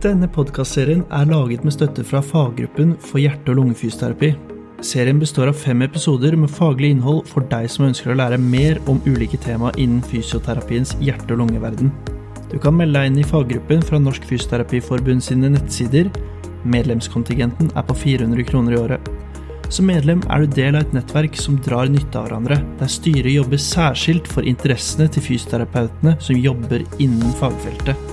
Denne podkastserien er laget med støtte fra faggruppen for hjerte- og lungefysioterapi. Serien består av fem episoder med faglig innhold for deg som ønsker å lære mer om ulike tema innen fysioterapiens hjerte- og lungeverden. Du kan melde deg inn i faggruppen fra Norsk Fysioterapiforbund sine nettsider. Medlemskontingenten er på 400 kroner i året. Som medlem er du del av et nettverk som drar nytte av hverandre, der styret jobber særskilt for interessene til fysioterapeutene som jobber innen fagfeltet.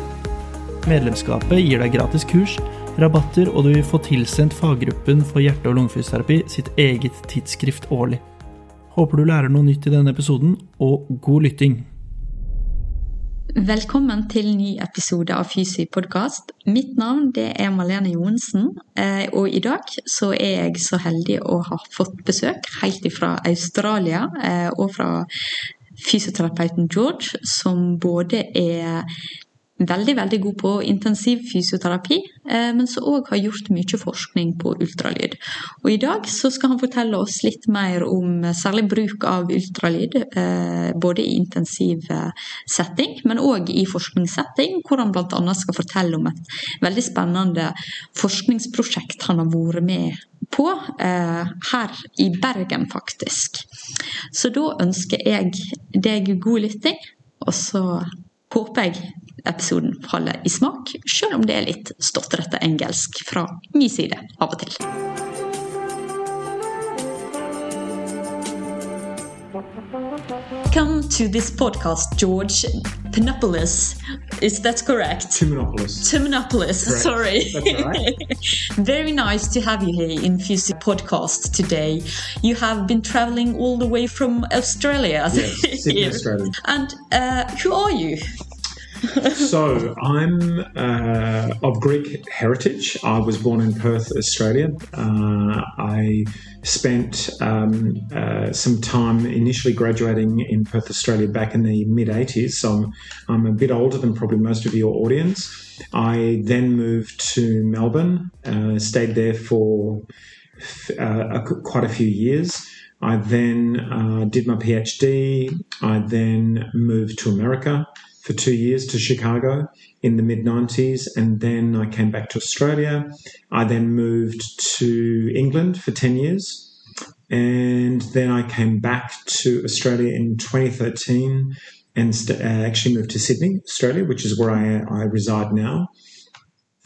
Medlemskapet gir deg gratis kurs, rabatter, og du vil få tilsendt faggruppen for hjerte- og lungefysioterapi sitt eget tidsskrift årlig. Håper du lærer noe nytt i denne episoden, og god lytting! Velkommen til ny episode av Fysi podkast. Mitt navn er Malene Johnsen, eh, og i dag så er jeg så heldig å ha fått besøk helt fra Australia eh, og fra fysioterapeuten George, som både er veldig veldig god på intensiv fysioterapi, eh, men som òg har gjort mye forskning på ultralyd. Og I dag så skal han fortelle oss litt mer om særlig bruk av ultralyd, eh, både i intensiv setting, men òg i forskningssetting, hvor han bl.a. skal fortelle om et veldig spennende forskningsprosjekt han har vært med på eh, her i Bergen, faktisk. Så da ønsker jeg deg god lytting, og så håper jeg episoden faller i smak, selv om det er litt stotrete engelsk fra min side av og til. Come to this podcast, George Pinopolis. Is that correct? Ntoumenopoulos. Ntoumenopoulos, Correct. sorry. That's all right. Very nice to have you here in Fusy Podcast today. You have been traveling all the way from Australia. Yes, Sydney. Australia. And uh, who are you? So I'm uh, of Greek heritage. I was born in Perth, Australia. Uh, I spent um, uh, some time initially graduating in Perth, Australia, back in the mid 80s. So I'm, I'm a bit older than probably most of your audience. I then moved to Melbourne, uh, stayed there for uh, a, quite a few years. I then uh, did my PhD. I then moved to America for two years to Chicago in the mid 90s, and then I came back to Australia. I then moved to England for 10 years, and then I came back to Australia in 2013 and st- uh, actually moved to Sydney, Australia, which is where I, I reside now.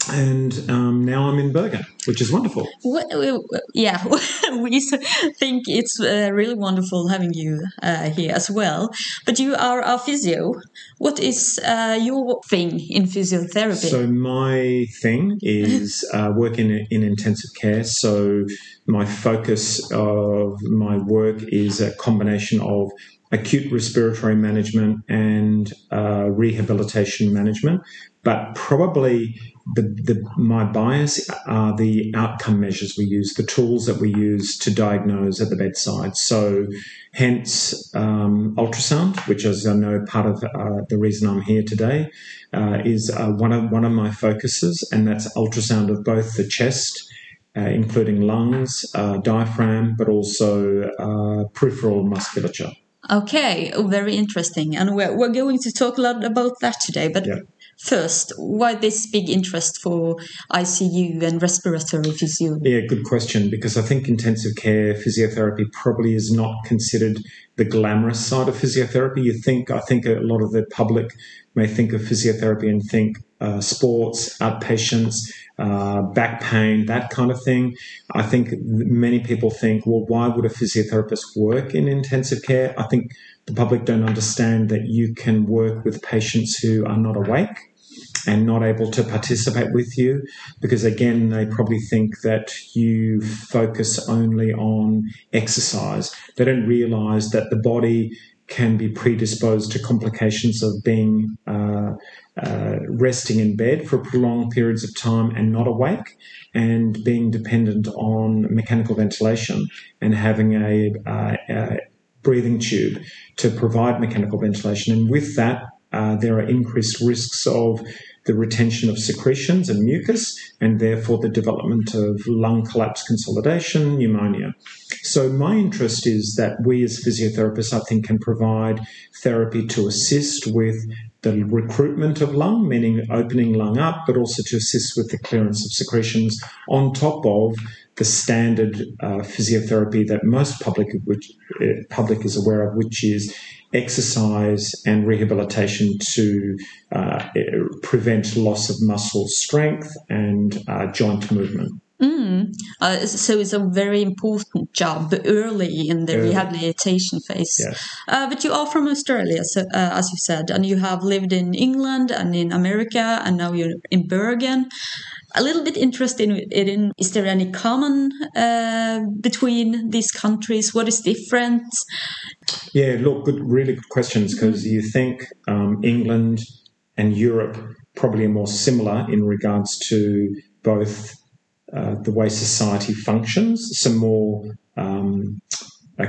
And um, now I'm in Bergen, which is wonderful. Well, yeah, we think it's uh, really wonderful having you uh, here as well. But you are a physio. What is uh, your thing in physiotherapy? So my thing is uh, working in, in intensive care. So my focus of my work is a combination of acute respiratory management and uh, rehabilitation management. But probably the, the my bias are the outcome measures we use, the tools that we use to diagnose at the bedside. So, hence um, ultrasound, which, as I know, part of uh, the reason I'm here today uh, is uh, one of one of my focuses, and that's ultrasound of both the chest. Uh, including lungs, uh, diaphragm, but also uh, peripheral musculature. Okay, oh, very interesting. And we're, we're going to talk a lot about that today. But Yeah. first, why this big interest for ICU and respiratory physio? Yeah, good question. Because I think intensive care physiotherapy probably is not considered the glamorous side of physiotherapy. You think, I think a lot of the public may think of physiotherapy and think uh, sports, outpatients, uh, back pain, that kind of thing. I think many people think, well, why would a physiotherapist work in intensive care? I think the public don't understand that you can work with patients who are not awake and not able to participate with you because again they probably think that you focus only on exercise they don't realize that the body can be predisposed to complications of being uh, uh, resting in bed for prolonged periods of time and not awake and being dependent on mechanical ventilation and having a, uh, a breathing tube to provide mechanical ventilation. And with that uh, there are increased risks of the retention of secretions and mucus, and therefore the development of lung collapse consolidation, pneumonia. So, my interest is that we as physiotherapists, I think, can provide therapy to assist with the recruitment of lung, meaning opening lung up, but also to assist with the clearance of secretions on top of the standard uh, physiotherapy that most public which, uh, public is aware of, which is exercise and rehabilitation to uh, prevent loss of muscle strength and uh, joint movement. Mm. Uh, so it's a very important job early in the early. rehabilitation phase. Yes. Uh, but you are from Australia, so, uh, as you said, and you have lived in England and in America, and now you're in Bergen. A little bit interested in is there any common uh, between these countries? What is different? Yeah, look, good, really good questions because mm. you think um, England and Europe probably are more similar in regards to both uh, the way society functions, some more um,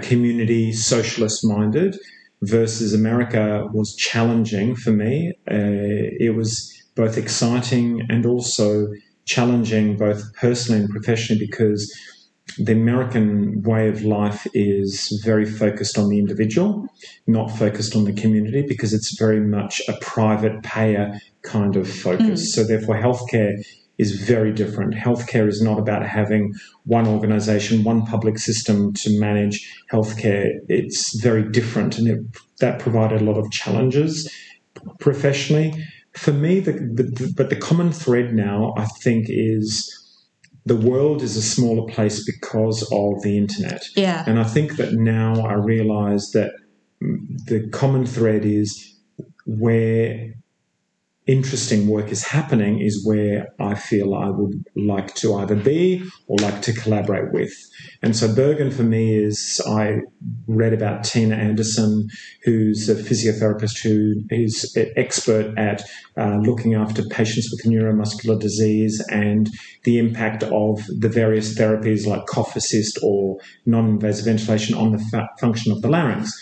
community socialist minded, versus America was challenging for me. Uh, it was both exciting and also challenging, both personally and professionally, because the American way of life is very focused on the individual, not focused on the community, because it's very much a private payer kind of focus. Mm. So, therefore, healthcare is very different. Healthcare is not about having one organization, one public system to manage healthcare. It's very different, and it, that provided a lot of challenges professionally. For me, the, the, but the common thread now, I think, is the world is a smaller place because of the internet. Yeah. And I think that now I realize that the common thread is where interesting work is happening is where I feel I would like to either be or like to collaborate with. And so Bergen for me is I read about Tiina Andersen, who's a physiotherapist who is an expert at uh, looking after patients with neuromuscular disease and the impact of the various therapies like cough assist or non-invasive ventilation on the function of the larynx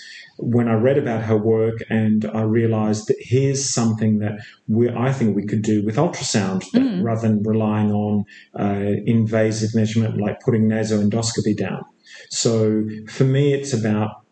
when I read about her work and I realized that here's something that we, I think we could do with ultrasound mm. rather than relying on uh, invasive measurement like putting nasoendoscopy down. So for me, it's about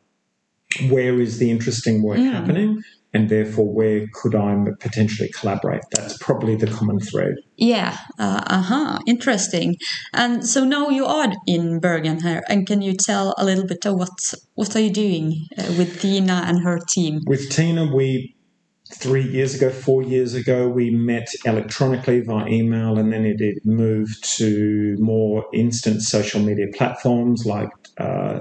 where is the interesting work mm. happening and therefore where could I potentially collaborate? That's probably the common thread. Yeah, uh huh, interesting. And so now you are in Bergen here, and can you tell a little bit of what what are you doing uh, with Tiina and her team? With Tiina, we three years ago, four years ago, we met electronically via email, and then it, it moved to more instant social media platforms like uh,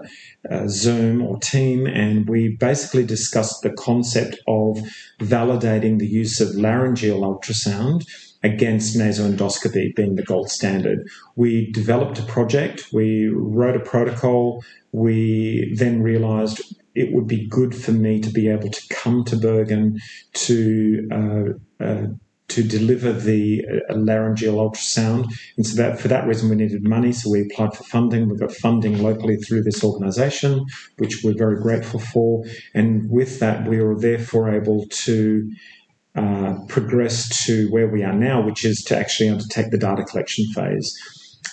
uh, Zoom or Team, and we basically discussed the concept of validating the use of laryngeal ultrasound against nasoendoscopy being the gold standard. We developed a project, we wrote a protocol, we then realized it would be good for me to be able to come to Bergen to uh, uh, to deliver the uh, laryngeal ultrasound. And so that for that reason, we needed money. So we applied for funding. We got funding locally through this organisation, which we're very grateful for. And with that, we were therefore able to uh, progress to where we are now, which is to actually undertake the data collection phase.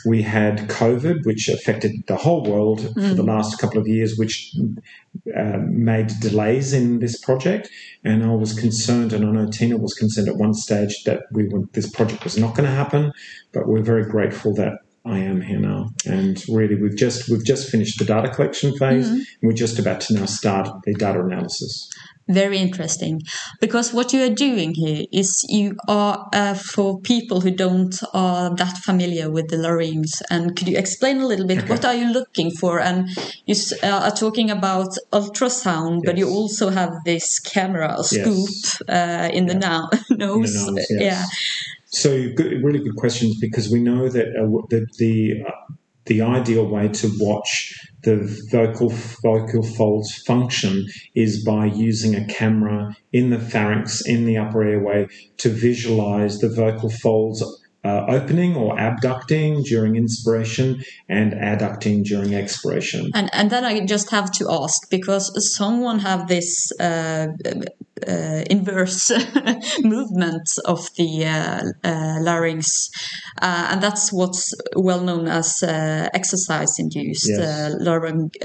We had COVID, which affected the whole world mm. for the mm. last couple of years, which uh, made delays in this project. And I was concerned, and I know Tiina was concerned at one stage that we would, this project was not going to happen. But we're very grateful that I am here now, and really, we've just we've just finished the data collection phase, mm-hmm. and we're just about to now start the data analysis very interesting because what you are doing here is you are uh, for people who don't are that familiar with the larynx and could you explain a little bit okay. what are you looking for and you uh, are talking about ultrasound yes. but you also have this camera scoop yes. uh, in the now nose, the nose yes. yeah so good, really good questions because we know that uh, the the, uh, the ideal way to watch the vocal vocal folds function is by using a camera in the pharynx in the upper airway to visualize the vocal folds uh, opening or abducting during inspiration and adducting during expiration. And and then I just have to ask because someone have this uh, uh, inverse movement of the uh, uh, larynx, uh, and that's what's well known as exercise induced yes. larynx.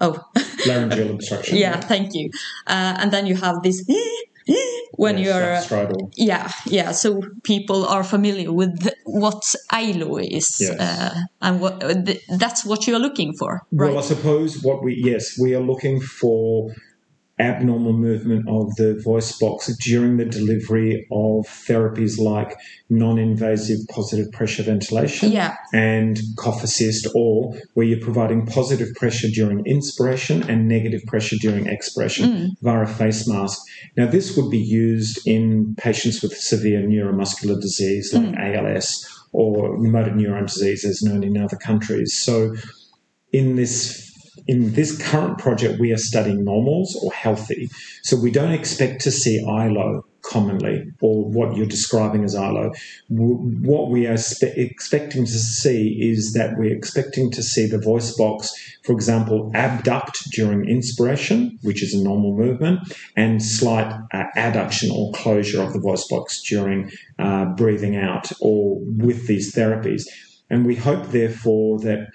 oh, laryngeal obstruction. yeah, thank you. and then you have this when Yes, you're yeah yeah so people are familiar with what ILO is Yes. uh, and what th- that's what you're looking for Well, I suppose what we yes we are looking for abnormal movement of the voice box during the delivery of therapies like non-invasive positive pressure ventilation Yeah. and cough assist or where you're providing positive pressure during inspiration and negative pressure during expiration mm. via a face mask. Now this would be used in patients with severe neuromuscular disease like mm. ALS or motor neuron disease as known in other countries. So in this in this current project, we are studying normals or healthy. So we don't expect to see ILO commonly or what you're describing as ILO. What we are spe- expecting to see is that we're expecting to see the voice box, for example, abduct during inspiration, which is a normal movement, and slight uh, adduction or closure of the voice box during uh, breathing out or with these therapies. And we hope, therefore, that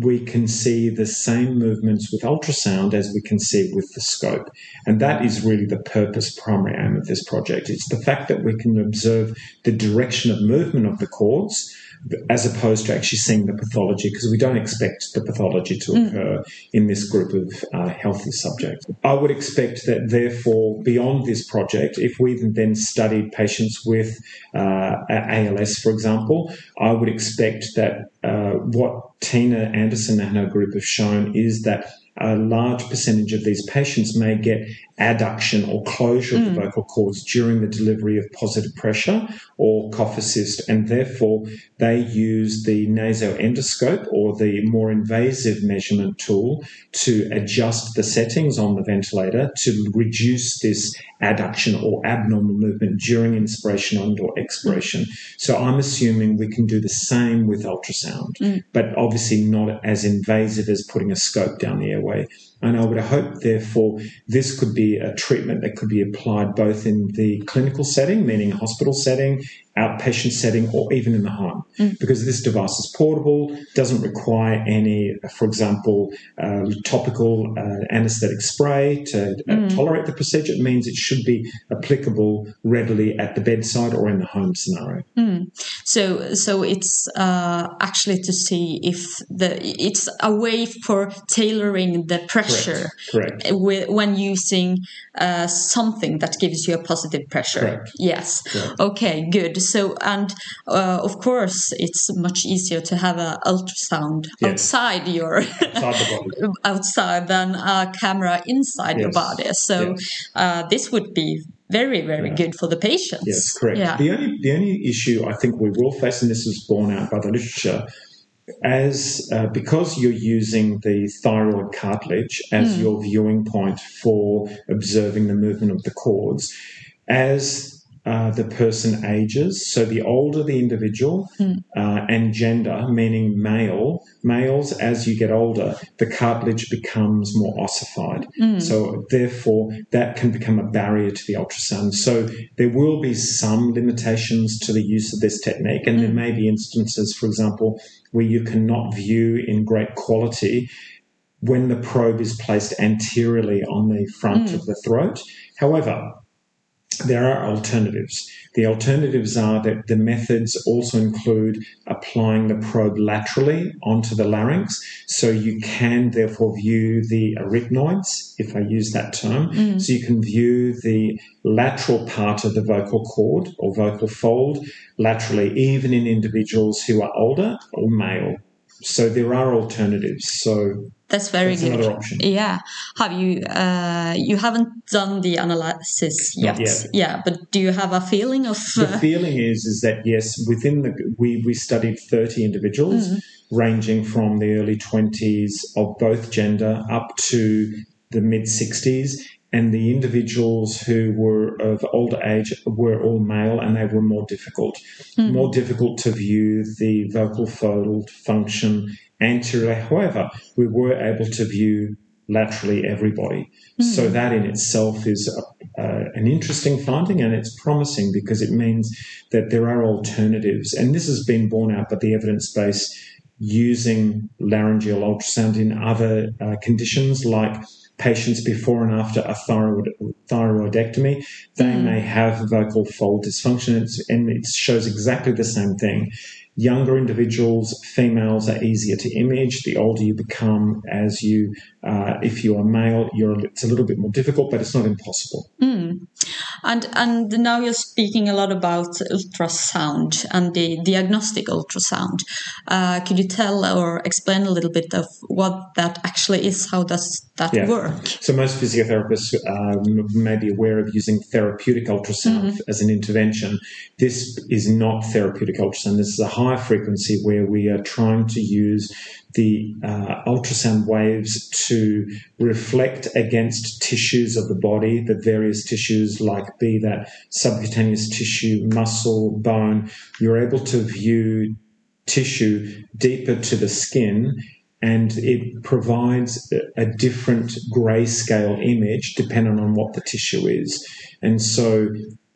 we can see the same movements with ultrasound as we can see with the scope. And that is really the purpose, primary aim of this project. It's the fact that we can observe the direction of movement of the cords as opposed to actually seeing the pathology because we don't expect the pathology to occur in this group of uh, healthy subjects. I would expect that, therefore, beyond this project, if we then studied patients with uh, ALS, for example, I would expect that uh, what Tiina Andersen and her group have shown is that a large percentage of these patients may get adduction or closure of the mm. vocal cords during the delivery of positive pressure or cough assist, and therefore they use the nasoendoscope or the more invasive measurement tool to adjust the settings on the ventilator to reduce this adduction or abnormal movement during inspiration and or expiration. Mm. So I'm assuming we can do the same with ultrasound, mm. but obviously not as invasive as putting a scope down the airway. Way. And I would hope, therefore, this could be a treatment that could be applied both in the clinical setting, meaning hospital setting, outpatient setting, or even in the home. Because this device is portable, doesn't require any, for example, uh, topical uh, anesthetic spray to uh, tolerate the procedure. It means it should be applicable readily at the bedside or in the home scenario. so so it's uh, actually to see if the it's a way for tailoring the pressure Correct. with, when using uh, something that gives you a positive pressure. Correct. Yes. Correct. Okay. Good. So and uh, of course it's much easier to have an ultrasound Yes. outside your Outside the body. outside than a camera inside your body. So Yes. uh, this would be very very Yeah. good for the patients. Yes, correct. Yeah. The only the only issue I think we will face, and this is borne out by the literature, as uh, because you're using the thyroid cartilage as your viewing point for observing the movement of the cords, as uh, the person ages, so the older the individual uh, and gender, meaning male, males as you get older, the cartilage becomes more ossified. So therefore, that can become a barrier to the ultrasound. So there will be some limitations to the use of this technique, and there may be instances, for example, where you cannot view in great quality when the probe is placed anteriorly on the front of the throat. However, there are alternatives. The alternatives are that the methods also include applying the probe laterally onto the larynx, so you can therefore view the arytenoids, if I use that term. Mm. So you can view the lateral part of the vocal cord or vocal fold laterally, even in individuals who are older or male. So there are alternatives. So That's very That's good. Yeah. Have you uh, you haven't done the analysis yet? Yet. Yeah, but do you have a feeling of the uh, feeling is is that yes, within the we we studied thirty individuals, ranging from the early twenties of both gender up to the mid sixties, and the individuals who were of older age were all male, and they were more difficult, more difficult to view the vocal fold function anteriorly. However, we were able to view laterally everybody. So that in itself is a, uh, an interesting finding and it's promising because it means that there are alternatives. And this has been borne out by the evidence base using laryngeal ultrasound in other uh, conditions like patients before and after a thyroid, thyroidectomy. They Mm. may have vocal fold dysfunction, it's, and it shows exactly the same thing. Younger individuals, females are easier to image. The older you become, as you, uh, if you are male, you're, it's a little bit more difficult, but it's not impossible. And and now you're speaking a lot about ultrasound and the diagnostic ultrasound. Uh, could you tell or explain a little bit of what that actually is? How does that Yeah. work? So most physiotherapists um, may be aware of using therapeutic ultrasound as an intervention. This is not therapeutic ultrasound. This is a high frequency where we are trying to use the uh, ultrasound waves to reflect against tissues of the body, the various tissues like be that subcutaneous tissue, muscle, bone. You're able to view tissue deeper to the skin and it provides a- different grayscale image depending on what the tissue is. And so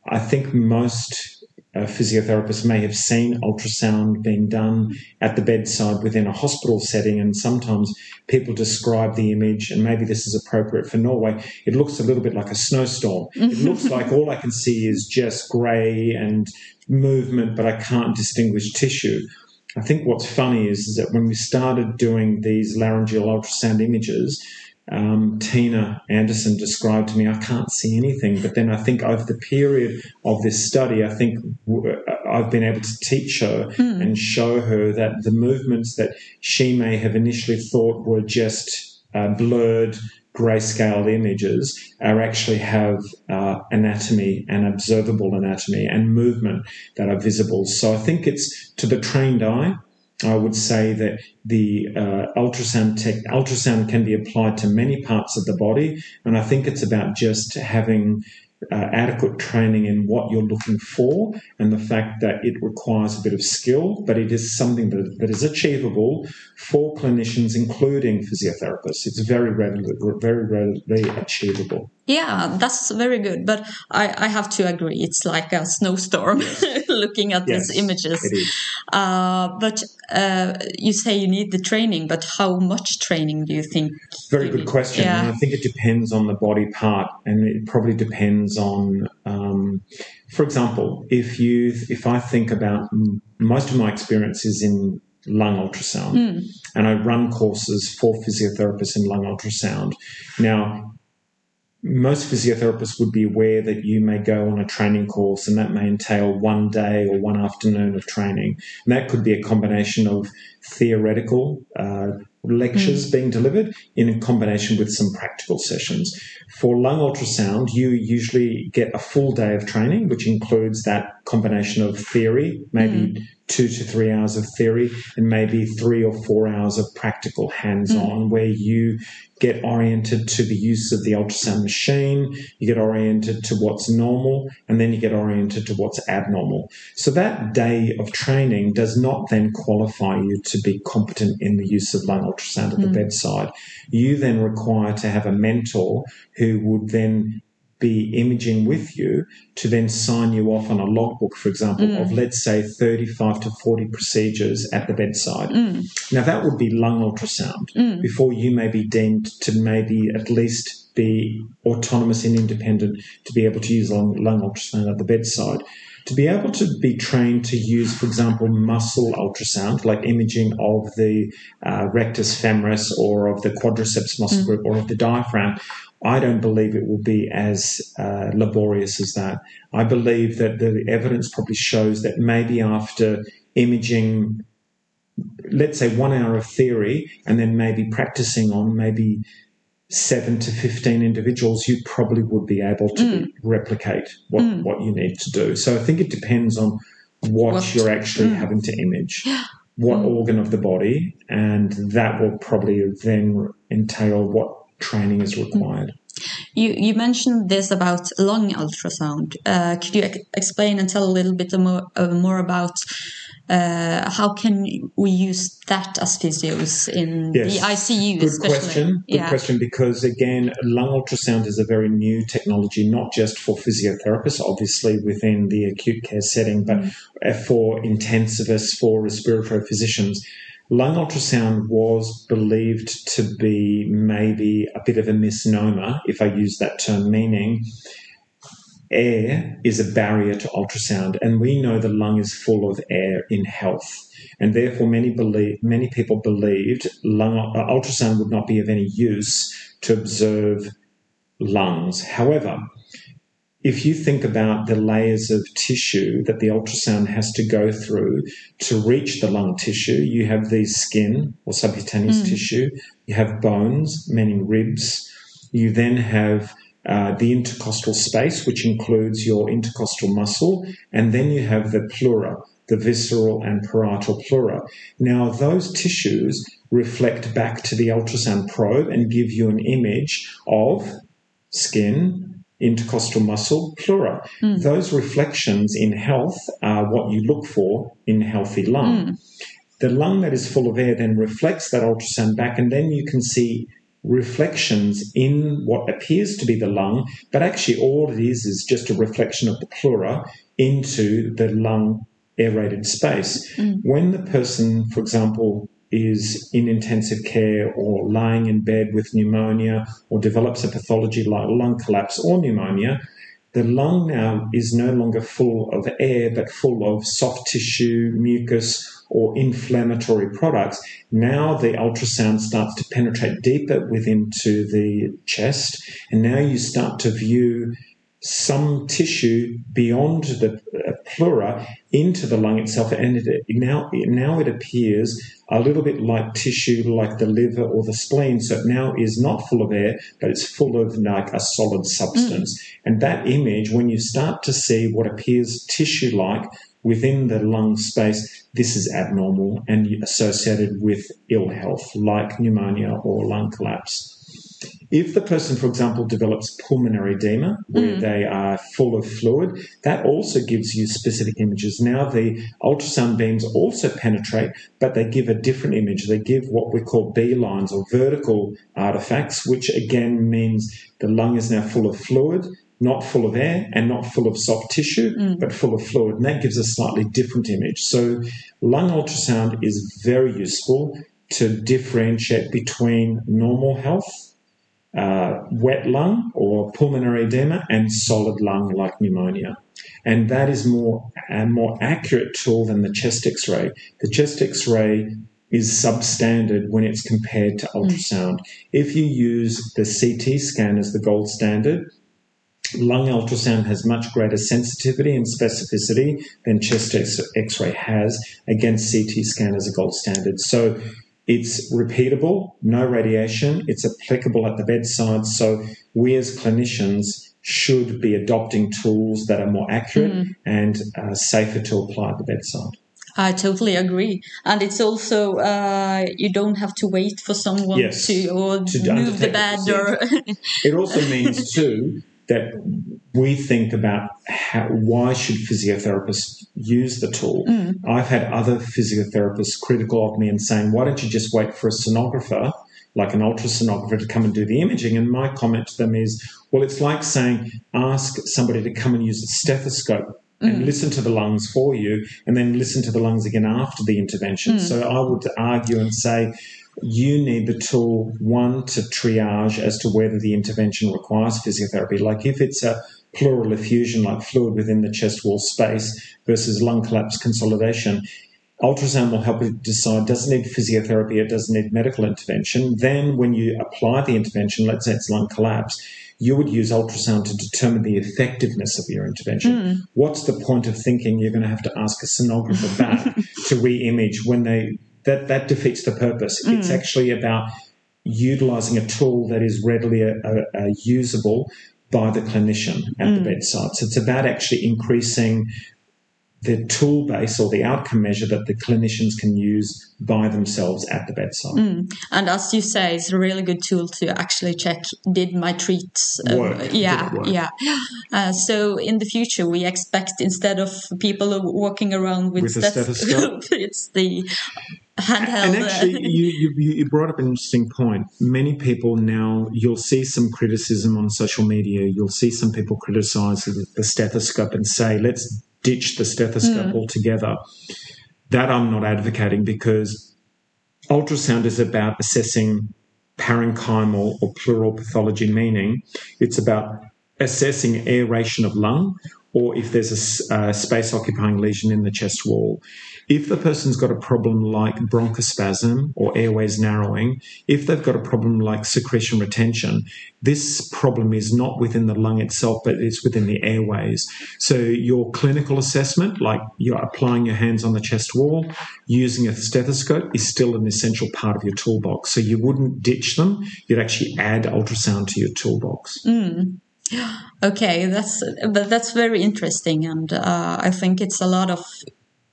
I think most uh, physiotherapists may have seen ultrasound being done at the bedside within a hospital setting, and sometimes people describe the image, and maybe this is appropriate for Norway. It looks a little bit like a snowstorm. It looks like all I can see is just grey and movement, but I can't distinguish tissue. I think what's funny is, is that when we started doing these laryngeal ultrasound images, um, Tiina Andersen described to me, I can't see anything. But then I think over the period of this study, I think w- I've been able to teach her and show her that the movements that she may have initially thought were just uh, blurred grayscale images are actually have uh, anatomy and observable anatomy and movement that are visible. So I think it's to the trained eye. I would say that the uh, ultrasound tech, ultrasound can be applied to many parts of the body, and I think it's about just having uh, adequate training in what you're looking for, and the fact that it requires a bit of skill, but it is something that, that is achievable for clinicians, including physiotherapists. It's very readily, very readily achievable. Yeah, that's very good. But I, I have to agree, it's like a snowstorm looking at Yes, these images. It is. Uh, but uh, you say you need the training, but how much training do you think? Very good question. Yeah. And I think it depends on the body part, and it probably depends on, um, for example, if you, if I think about m- most of my experience is in lung ultrasound, and I run courses for physiotherapists in lung ultrasound. Now, most physiotherapists would be aware that you may go on a training course and that may entail one day or one afternoon of training. And that could be a combination of theoretical uh, lectures being delivered in combination with some practical sessions. For lung ultrasound, you usually get a full day of training, which includes that combination of theory, maybe two to three hours of theory, and maybe three or four hours of practical hands on, hmm. where you get oriented to the use of the ultrasound machine, you get oriented to what's normal, and then you get oriented to what's abnormal. So that day of training does not then qualify you to be competent in the use of lung ultrasound at the hmm. bedside. You then require to have a mentor who would then be imaging with you to then sign you off on a logbook, for example, of mm. let's say 35 to 40 procedures at the bedside. Mm. Now, that would be lung ultrasound mm. before you may be deemed to maybe at least be autonomous and independent to be able to use lung, lung ultrasound at the bedside. To be able to be trained to use, for example, muscle ultrasound, like imaging of the uh, rectus femoris or of the quadriceps muscle group or of the diaphragm, I don't believe it will be as uh, laborious as that. I believe that the evidence probably shows that maybe after imaging, let's say one hour of theory, and then maybe practicing on maybe seven to 15 individuals, you probably would be able to mm. replicate what, mm. what you need to do. So I think it depends on what, What- you're actually mm. having to image, what organ of the body, and that will probably then entail what training is required. You you mentioned this about lung ultrasound. Uh, could you ex- explain and tell a little bit more uh, more about uh, how can we use that as physios in Yes. the ICU, Good especially? question. Good yeah. question because again, lung ultrasound is a very new technology, not just for physiotherapists, obviously within the acute care setting, but Mm. for intensivists, for respiratory physicians. Lung ultrasound was believed to be maybe a bit of a misnomer, if I use that term, meaning air is a barrier to ultrasound, and we know the lung is full of air in health, and therefore many believe many people believed lung ultrasound would not be of any use to observe lungs. However, if you think about the layers of tissue that the ultrasound has to go through to reach the lung tissue, you have the skin or subcutaneous mm. tissue, you have bones, meaning ribs, you then have uh, the intercostal space, which includes your intercostal muscle, and then you have the pleura, the visceral and parietal pleura. Now, those tissues reflect back to the ultrasound probe and give you an image of skin, intercostal muscle, pleura. Mm. Those reflections in health are what you look for in healthy lung. Mm. The lung that is full of air then reflects that ultrasound back, and then you can see reflections in what appears to be the lung, but actually all it is is just a reflection of the pleura into the lung aerated space. Mm. When the person, for example, is in intensive care or lying in bed with pneumonia or develops a pathology like lung collapse or pneumonia, the lung now is no longer full of air but full of soft tissue, mucus, or inflammatory products. Now the ultrasound starts to penetrate deeper within to the chest, and now you start to view some tissue beyond the uh, pleura into the lung itself, and it, now now it appears a little bit like tissue, like the liver or the spleen. So it now is not full of air, but it's full of like a solid substance. Mm. And that image, when you start to see what appears tissue-like within the lung space, this is abnormal and associated with ill health, like pneumonia or lung collapse. If the person, for example, develops pulmonary edema, where mm. they are full of fluid, that also gives you specific images. Now, the ultrasound beams also penetrate, but they give a different image. They give what we call B lines or vertical artifacts, which again means the lung is now full of fluid not full of air and not full of soft tissue, mm. but full of fluid. And that gives a slightly different image. So, lung ultrasound is very useful to differentiate between normal health, uh, wet lung or pulmonary edema, and solid lung like pneumonia. And that is more a more accurate tool than the chest x ray. The chest x ray is substandard when it's compared to mm. ultrasound. Mm. If you use the CT scan as the gold standard, lung ultrasound has much greater sensitivity and specificity than chest x ray has against CT scan as a gold standard. So it's repeatable, no radiation, it's applicable at the bedside. So we as clinicians should be adopting tools that are more accurate mm. and uh, safer to apply at the bedside. I totally agree, and it's also uh, you don't have to wait for someone yes, to or to move the bed or. it also means too that we think about how, why should physiotherapists use the tool. Mm. I've had other physiotherapists critical of me and saying, why don't you just wait for a sonographer, like an ultrasonographer, to come and do the imaging? And my comment to them is, well, it's like saying, ask somebody to come and use a stethoscope and mm. listen to the lungs for you and then listen to the lungs again after the intervention. Mm. So I would argue and say, you need the tool one to triage as to whether the intervention requires physiotherapy. Like if it's a pleural effusion, like fluid within the chest wall space, versus lung collapse consolidation, ultrasound will help you decide does it need physiotherapy or does it need medical intervention. Then, when you apply the intervention, let's say it's lung collapse, you would use ultrasound to determine the effectiveness of your intervention. Mm. What's the point of thinking you're going to have to ask a sonographer back to re image when they that that defeats the purpose. Mm. It's actually about utilizing a tool that is readily a, a, a usable by the clinician at mm. the bedside. So it's about actually increasing the tool base or the outcome measure that the clinicians can use by themselves at the bedside. Mm. And as you say, it's a really good tool to actually check did my treats uh, work? Yeah, work? yeah. Uh, so in the future, we expect instead of people walking around with, with stethoscope, it's the handheld. And actually, you, you, you brought up an interesting point. Many people now, you'll see some criticism on social media. You'll see some people criticize the stethoscope and say, let's ditch the stethoscope mm. altogether. That I'm not advocating because ultrasound is about assessing parenchymal or pleural pathology, meaning it's about assessing aeration of lung or if there's a, a space occupying lesion in the chest wall. If the person's got a problem like bronchospasm or airways narrowing, if they've got a problem like secretion retention, this problem is not within the lung itself, but it's within the airways. So your clinical assessment, like you're applying your hands on the chest wall, using a stethoscope, is still an essential part of your toolbox. So you wouldn't ditch them; you'd actually add ultrasound to your toolbox. Mm. Okay, that's but that's very interesting, and uh, I think it's a lot of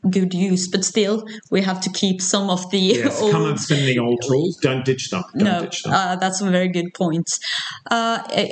good use, but still we have to keep some of the yes, old. come spend the old tools. Don't ditch them. Don't no, ditch them. uh, that's a very good point. Uh, eh,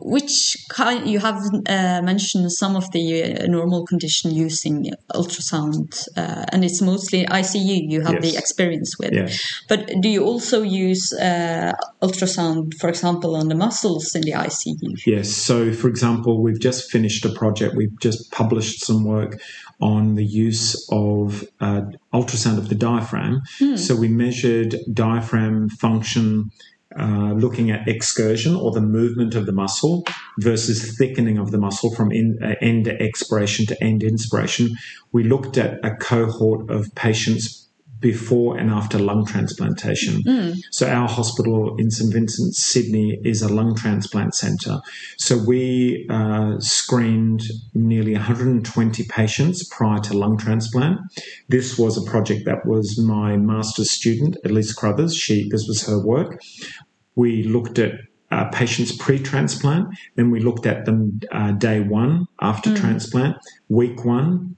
which kind you have uh, mentioned some of the uh, normal condition using ultrasound, uh, and it's mostly ICU you have the experience with. Yes. But do you also use uh, ultrasound, for example, on the muscles in the ICU? Yes. So, for example, we've just finished a project. We've just published some work on the use of uh, ultrasound of the diaphragm. So, we measured diaphragm function. Uh, looking at excursion or the movement of the muscle versus thickening of the muscle from in, uh, end expiration to end inspiration, we looked at a cohort of patients before and after lung transplantation. So our hospital in St Vincent, Sydney, is a lung transplant centre. So we uh, screened nearly 120 patients prior to lung transplant. This was a project that was my master's student, Elise Crothers. She this was her work. We looked at uh, patients pre-transplant, then we looked at them uh, day one after transplant, week one,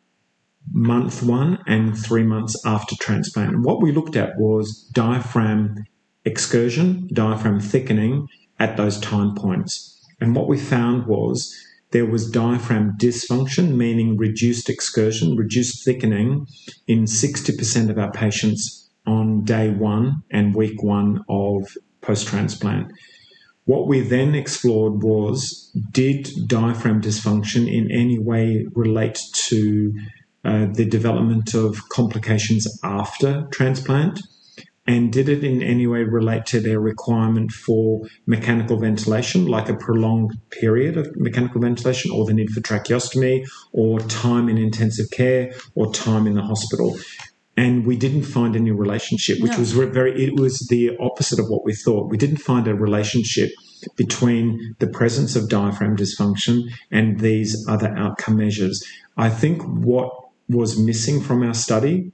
month one and three months after transplant. And what we looked at was diaphragm excursion, diaphragm thickening at those time points. And what we found was there was diaphragm dysfunction, meaning reduced excursion, reduced thickening in 60% of our patients on day one and week one of post transplant. What we then explored was did diaphragm dysfunction in any way relate to uh, the development of complications after transplant? And did it in any way relate to their requirement for mechanical ventilation, like a prolonged period of mechanical ventilation, or the need for tracheostomy, or time in intensive care, or time in the hospital? And we didn't find any relationship, which No. was very, it was the opposite of what we thought. We didn't find a relationship between the presence of diaphragm dysfunction and these other outcome measures. I think what was missing from our study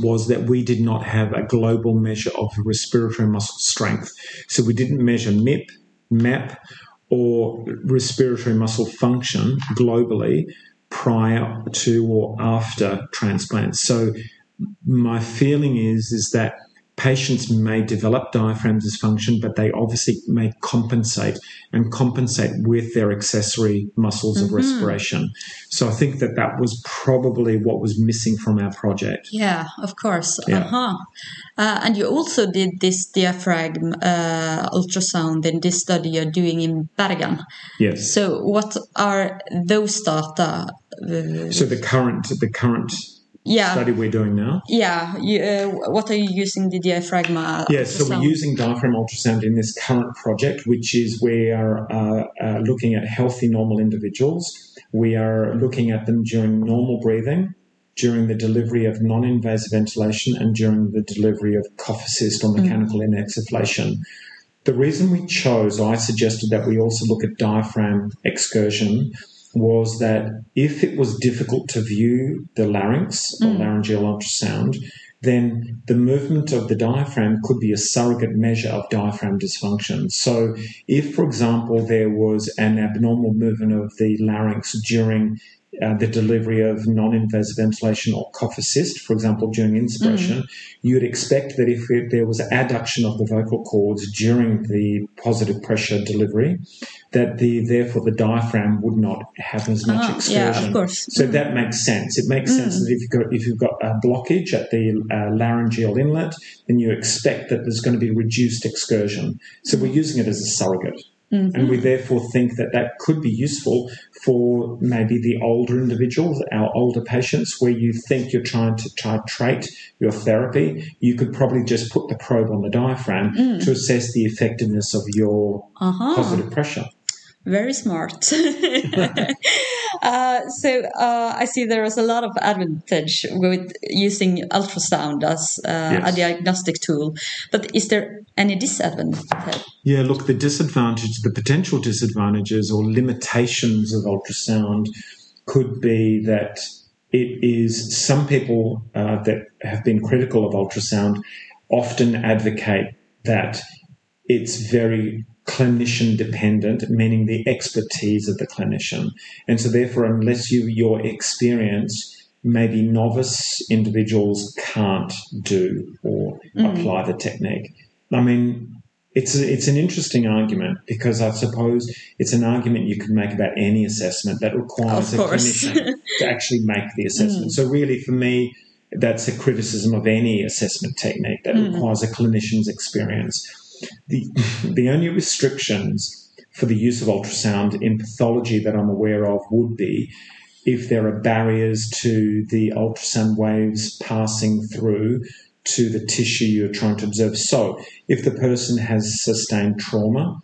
was that we did not have a global measure of respiratory muscle strength. So we didn't measure MIP, MAP, or respiratory muscle function globally prior to or after transplant. So my feeling is is that patients may develop diaphragm dysfunction, but they obviously may compensate and compensate with their accessory muscles of respiration. So I think that that was probably what was missing from our project. Yeah, of course. Yeah. Uh-huh. Uh, and you also did this diaphragm uh, ultrasound in this study you're doing in Bergen. Yes. So, what are those data? Uh, So the current the current yeah, study we're doing now. yeah. You, uh, what are you using the diaphragm? Uh, Yeah, so we're using diaphragm ultrasound in this current project, which is we are uh, uh, looking at healthy normal individuals. We are looking at them during normal breathing, during the delivery of non-invasive ventilation, and during the delivery of cough assist or mechanical in-exsufflation. The reason we chose, I suggested that we also look at diaphragm excursion, was that if it was difficult to view the larynx or mm. laryngeal ultrasound, then the movement of the diaphragm could be a surrogate measure of diaphragm dysfunction. So, if, for example, there was an abnormal movement of the larynx during uh, the delivery of non invasive ventilation or cough assist, for example, during inspiration, you'd expect that if it, there was adduction of the vocal cords during the positive pressure delivery, that the therefore the diaphragm would not have as much Ah, excursion. yeah, of course. So that makes sense. It makes sense that if you've got if you've got a blockage at the uh, laryngeal inlet, then you expect that there's going to be reduced excursion. So we're using it as a surrogate. And we therefore think that that could be useful for maybe the older individuals, our older patients, where you think you're trying to titrate your therapy. You could probably just put the probe on the diaphragm to assess the effectiveness of your Uh-huh. positive pressure. Very smart. uh, so uh, I see there is a lot of advantage with using ultrasound as uh, a diagnostic tool, but is there any disadvantage? Yeah, look, the disadvantage, the potential disadvantages or limitations of ultrasound could be that it is some people uh, that have been critical of ultrasound often advocate that it's very clinician dependent, meaning the expertise of the clinician. And so, therefore, unless you your experience, maybe novice individuals can't do or mm. apply the technique. I mean, it's a, it's an interesting argument because I suppose it's an argument you can make about any assessment that requires a clinician to actually make the assessment. Mm. So really, for me, that's a criticism of any assessment technique that mm. requires a clinician's experience. The the only restrictions for the use of ultrasound in pathology that I'm aware of would be if there are barriers to the ultrasound waves passing through to the tissue you're trying to observe. So, if the person has sustained trauma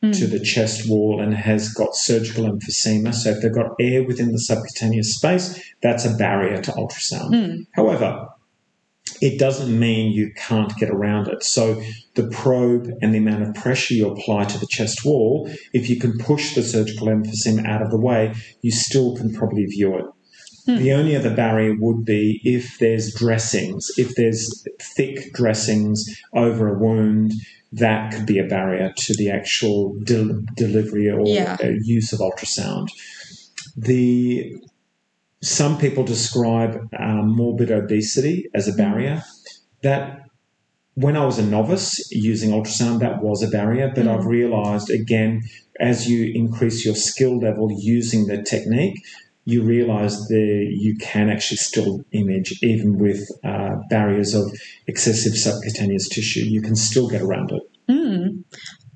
hmm. to the chest wall and has got surgical emphysema, so if they've got air within the subcutaneous space, that's a barrier to ultrasound. Hmm. However, it doesn't mean you can't get around it. So the probe and the amount of pressure you apply to the chest wall, if you can push the surgical emphysema out of the way, you still can probably view it. The only other barrier would be if there's dressings, if there's thick dressings over a wound, that could be a barrier to the actual del- delivery or Yeah. uh, use of ultrasound. The some people describe um, morbid obesity as a barrier. That when I was a novice using ultrasound, that was a barrier, but I've realized again, as you increase your skill level using the technique, you realize that you can actually still image even with uh, barriers of excessive subcutaneous tissue. You can still get around it.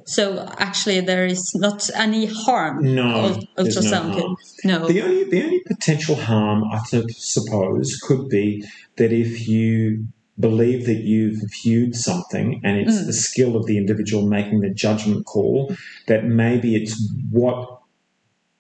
So actually, there is not any harm. No, no ultrasound. harm. no. The only the only potential harm, I suppose, could be that if you believe that you've viewed something and it's mm. the skill of the individual making the judgment call, that maybe it's what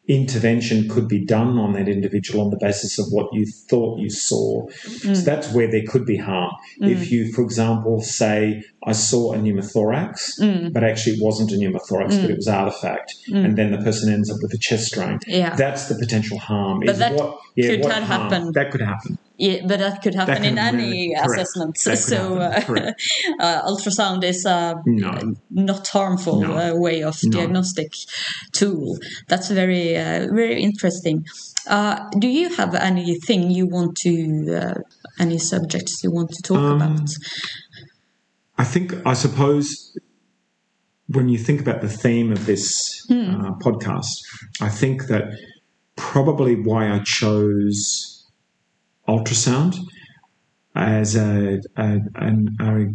intervention could be done on that individual on the basis of what you thought you saw. So mm. that's where there could be harm. Mm. If you, for example, say, I saw a pneumothorax, mm. but actually it wasn't a pneumothorax, but it was artifact, and then the person ends up with a chest drain. Yeah. That's the potential harm. But is that what, yeah, could that harm- happen? That could happen. Yeah, but that could happen That in any really- assessment. So uh, uh, ultrasound is a No. not harmful No. uh, way of No. diagnostic tool. That's very uh, very interesting. Uh, do you have anything you want to uh, any subjects you want to talk Um, about? I think, I suppose, when you think about the theme of this uh, podcast, I think that probably why I chose ultrasound as a, a, an- a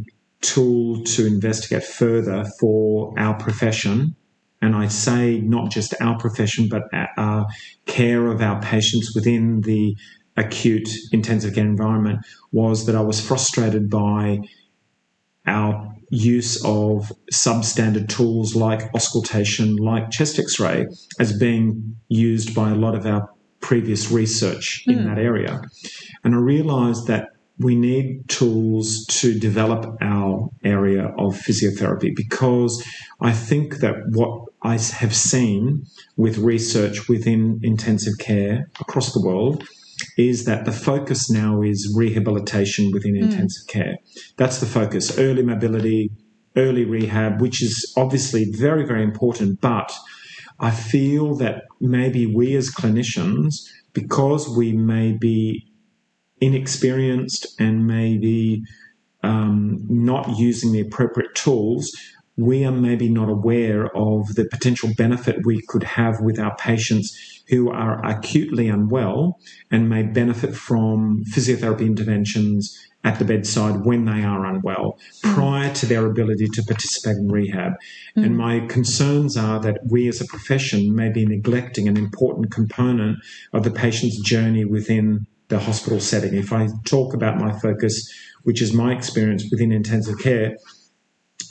tool to investigate further for our profession. And I say not just our profession, but our care of our patients within the acute intensive care environment was that I was frustrated by our use of substandard tools like auscultation, like chest x ray, as being used by a lot of our previous research in hmm. that area. And I realized that we need tools to develop our area of physiotherapy because I think that what I have seen with research within intensive care across the world is that the focus now is rehabilitation within hmm. intensive care. That's the focus. Early mobility, early rehab, which is obviously very, very important. But I feel that maybe we as clinicians, because we may be inexperienced and maybe um, not using the appropriate tools, we are maybe not aware of the potential benefit we could have with our patients who are acutely unwell and may benefit from physiotherapy interventions at the bedside when they are unwell prior to their ability to participate in rehab. Mm. And my concerns are that we as a profession may be neglecting an important component of the patient's journey within the hospital setting. If I talk about my focus, which is my experience within intensive care,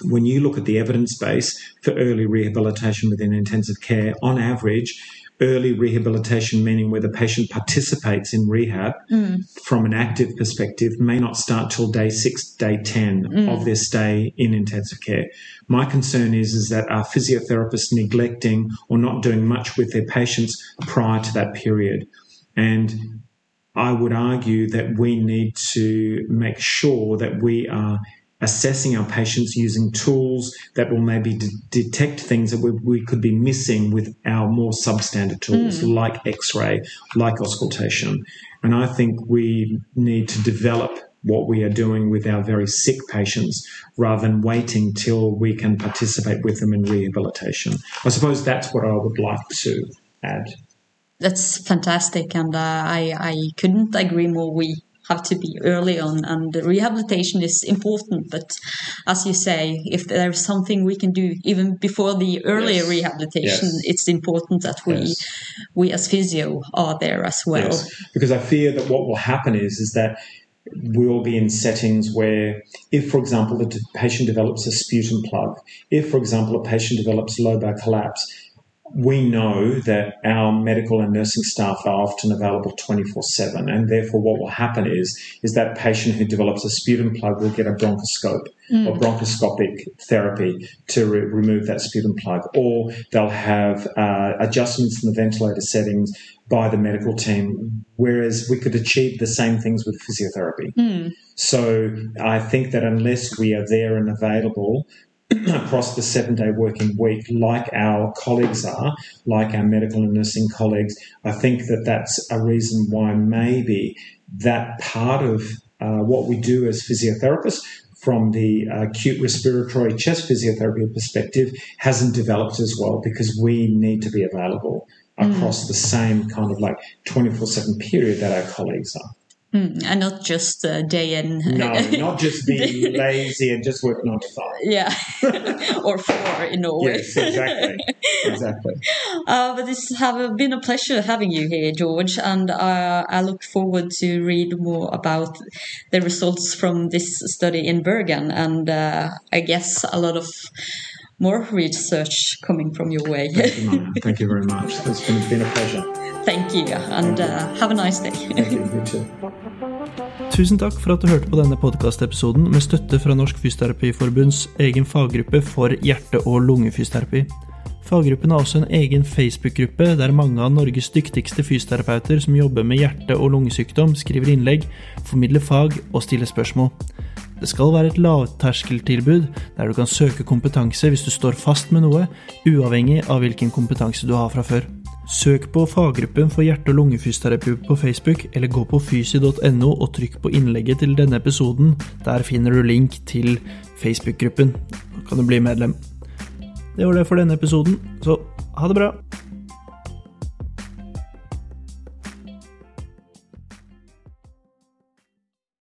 when you look at the evidence base for early rehabilitation within intensive care, on average, early rehabilitation, meaning where the patient participates in rehab mm. from an active perspective, may not start till day six, day 10 mm. of their stay in intensive care. My concern is, is that our physiotherapists neglecting or not doing much with their patients prior to that period? And I would argue that we need to make sure that we are assessing our patients using tools that will maybe de- detect things that we, we, could be missing with our more substandard tools mm. like x-ray like auscultation. And i think we need to develop what we are doing with our very sick patients rather than waiting till we can participate with them in rehabilitation. I suppose that's what i would like to add. That's fantastic and uh, I, I couldn't agree more. We have to be early on and the rehabilitation is important but as you say if there's something we can do even before the earlier yes. rehabilitation yes. it's important that we yes. we as physio are there as well because i fear that what will happen is is that we'll be in settings where, if, for example, the patient develops a sputum plug, if, for example, a patient develops lobar collapse, we know that our medical and nursing staff are often available 24 7 and therefore what will happen is is that patient who develops a sputum plug will get a bronchoscope mm. or bronchoscopic therapy to re- remove that sputum plug or they'll have uh, adjustments in the ventilator settings by the medical team whereas we could achieve the same things with physiotherapy mm. so i think that unless we are there and available across the seven day working week, like our colleagues are, like our medical and nursing colleagues. I think that that's a reason why maybe that part of uh, what we do as physiotherapists from the acute respiratory chest physiotherapy perspective hasn't developed as well because we need to be available mm. across mm. the same kind of like 24 7 period that our colleagues are. Mm, and not just uh, day in. No, not just being lazy and just work nine to five. Yeah, or four in Norway. Yes, exactly, exactly. Uh, but it's have been a pleasure having you here, George, and uh, I look forward to read more about the results from this study in Bergen, and uh, I guess a lot of more research coming from your way. Thank you, Thank you very much. It's been, been a pleasure. Thank you, and uh, have a nice day. Thank you, you too. Tusen takk for at du hørte på denne podkastepisoden med støtte fra Norsk Fysioterapiforbunds egen faggruppe for hjerte- og lungefysioterapi. Faggruppen har også en egen Facebook-gruppe der mange av Norges dyktigste fysioterapeuter som jobber med hjerte- og lungesykdom, skriver innlegg, formidler fag og stiller spørsmål. Det skal være et lavterskeltilbud der du kan søke kompetanse hvis du står fast med noe, uavhengig av hvilken kompetanse du har fra før. Søk på faggruppen for hjerte- og lungefysioterapi på Facebook, eller gå på fysi.no og trykk på innlegget til denne episoden. Der finner du link til Facebook-gruppen. Da kan du bli medlem. Det var det for denne episoden, så ha det bra!